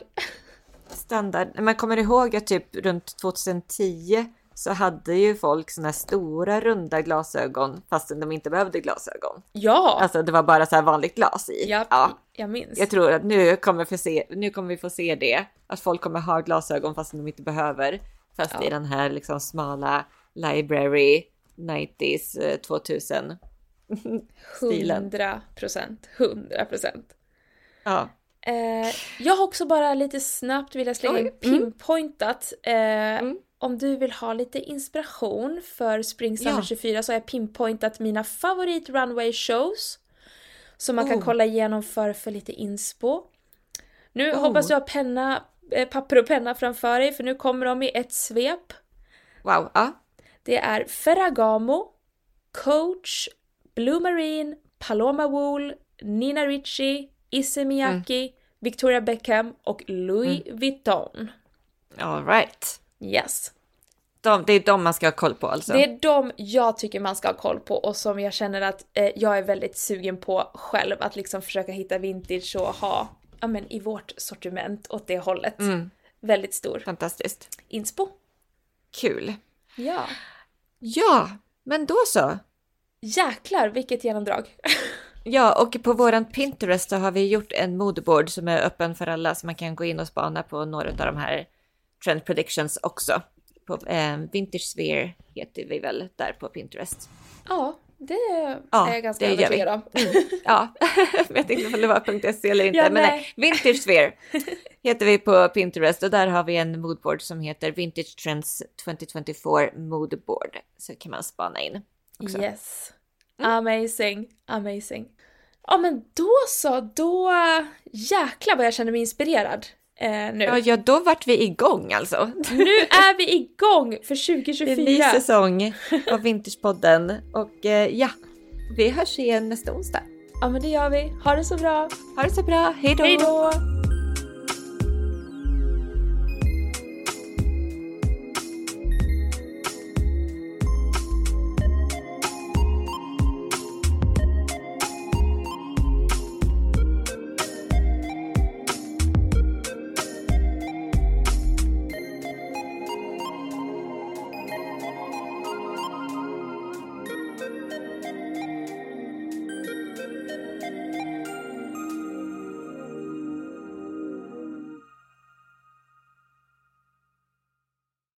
Standard. Man kommer ihåg att typ runt 2010 så hade ju folk såna här stora runda glasögon fastän de inte behövde glasögon. Ja, Alltså det var bara så här vanligt glas i. Japp. Ja, jag minns. jag tror att nu kommer, vi se, nu kommer vi få se det. Att folk kommer ha glasögon fastän de inte behöver. Fast Ja. i den här liksom smala library 90s eh, 2000 stilen. 100 procent. 100 procent. Ja. Eh, jag har också bara lite snabbt vill jag slänga in mm. pinpointat. Eh, Mm. Om du vill ha lite inspiration för Spring Summer Ja. 24 så har jag pinpointat mina favorit runway shows. Som man kan Oh. kolla igenom för, för lite inspo. Nu Oh. hoppas du har penna, eh, papper och penna framför dig för nu kommer de i ett svep. Wow. Ja. Det är Ferragamo, Coach, Blue Marine, Paloma Wool, Nina Ricci, Issey Miyake, Victoria Beckham och Louis Vuitton. All right. Yes. De, det är de man ska ha koll på alltså. Det är de jag tycker man ska ha koll på och som jag känner att eh, jag är väldigt sugen på själv att liksom försöka hitta vintage och ha ja, men, i vårt sortiment åt det hållet. Mm, Väldigt stor fantastiskt. inspo. Kul. Ja. Ja, men då så. Jäklar vilket genomdrag. (laughs) Ja, och på våran Pinterest så har vi gjort en modeboard som är öppen för alla så man kan gå in och spana på några av de här trend predictions också. På eh, Vintage Sphere heter vi väl där på Pinterest. ja, det Ja, är jag ganska övertygad om. (laughs) Ja, (laughs) jag vet inte om det var .se eller inte, Ja, men nej. nej. Vintage Sphere (laughs) heter vi på Pinterest och där har vi en moodboard som heter Vintage Trends 2024 Moodboard. Så kan man spana in. också. Yes. Amazing, amazing. Ja men då så, då jäklar vad jag känner mig inspirerad eh, nu. Ja, ja, då vart vi igång alltså. Nu (laughs) är vi igång för Det är en ny 2024. säsong av (laughs) Vintagepodden och eh, ja, vi hörs igen nästa onsdag. Ja men det gör vi. Ha det så bra. Ha det så bra! Hej då!